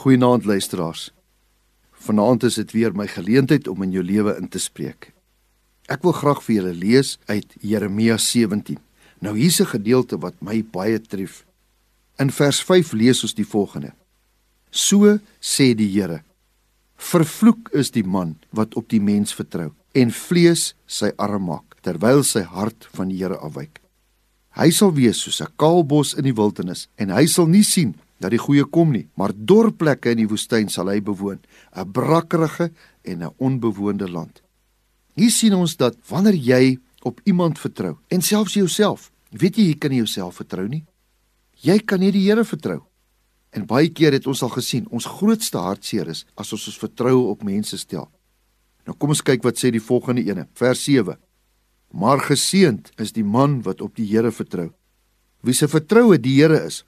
Goeienaand luisteraars. Vanaand is dit weer my geleentheid om in jou lewe in te spreek. Ek wil graag vir julle lees uit Jeremia 17. Nou hier's 'n gedeelte wat my baie tref. In vers 5 lees ons die volgende: So sê die Here: Vervloek is die man wat op die mens vertrou en vlees sy arm maak terwyl sy hart van die Here afwyk. Hy sal wees soos 'n kaal bos in die wildernis en hy sal nie sien dat die goeie kom nie, maar dorplekke in die woestyn sal hy bewoon, 'n brakkerige en 'n onbewoonde land. Hier sien ons dat wanneer jy op iemand vertrou en selfs jouself, weet jy jy kan nie jouself vertrou nie. Jy kan nie die Here vertrou. En baie keer het ons al gesien, ons grootste hartseer is as ons ons vertroue op mense stel. Nou kom ons kyk wat sê die volgende ene, vers 7. Maar geseend is die man wat op die Here vertrou. Wie se vertroue die Here is,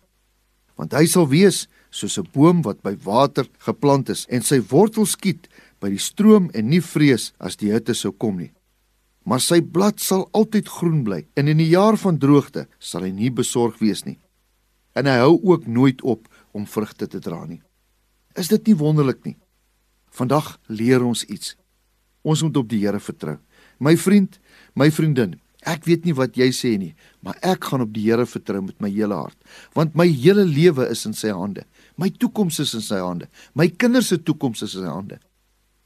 want hy sal wees soos 'n boom wat by water geplant is en sy wortels skiet by die stroom en nie vrees as die hitte sou kom nie. Maar sy blad sal altyd groen bly en in die jaar van droogte sal hy nie besorg wees nie. En hy hou ook nooit op om vrugte te dra nie. Is dit nie wonderlik nie? Vandag leer ons iets. Ons moet op die Here vertrou. My vriend, my vriendin, Ek weet nie wat jy sê nie, maar ek gaan op die Here vertrou met my hele hart, want my hele lewe is in sy hande. My toekoms is in sy hande. My kinders se toekoms is in sy hande.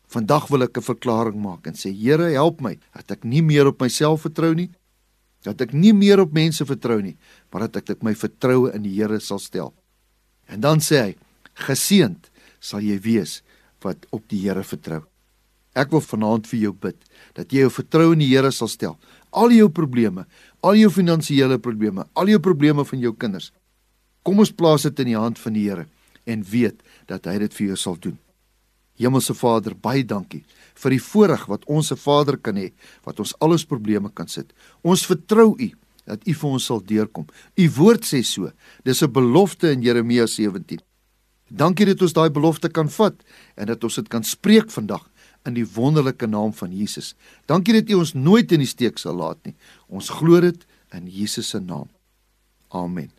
Vandag wil ek 'n verklaring maak en sê Here, help my dat ek nie meer op myself vertrou nie, dat ek nie meer op mense vertrou nie, maar dat ek my vertroue in die Here sal stel. En dan sê hy: Geseend sal jy wees wat op die Here vertrou. Ek wil vanaand vir jou bid dat jy jou vertroue in die Here sal stel al jou probleme, al jou finansiële probleme, al jou probleme van jou kinders. Kom ons plaas dit in die hand van die Here en weet dat hy dit vir jou sal doen. Hemelse Vader, baie dankie vir die voorreg wat ons se Vader kan hê wat ons al ons probleme kan sit. Ons vertrou U dat U vir ons sal deurkom. U woord sê so. Dis 'n belofte in Jeremia 17. Dankie dat ons daai belofte kan vat en dat ons dit kan spreek vandag in die wonderlike naam van Jesus. Dankie dat U ons nooit in die steek sal laat nie. Ons glo dit in Jesus se naam. Amen.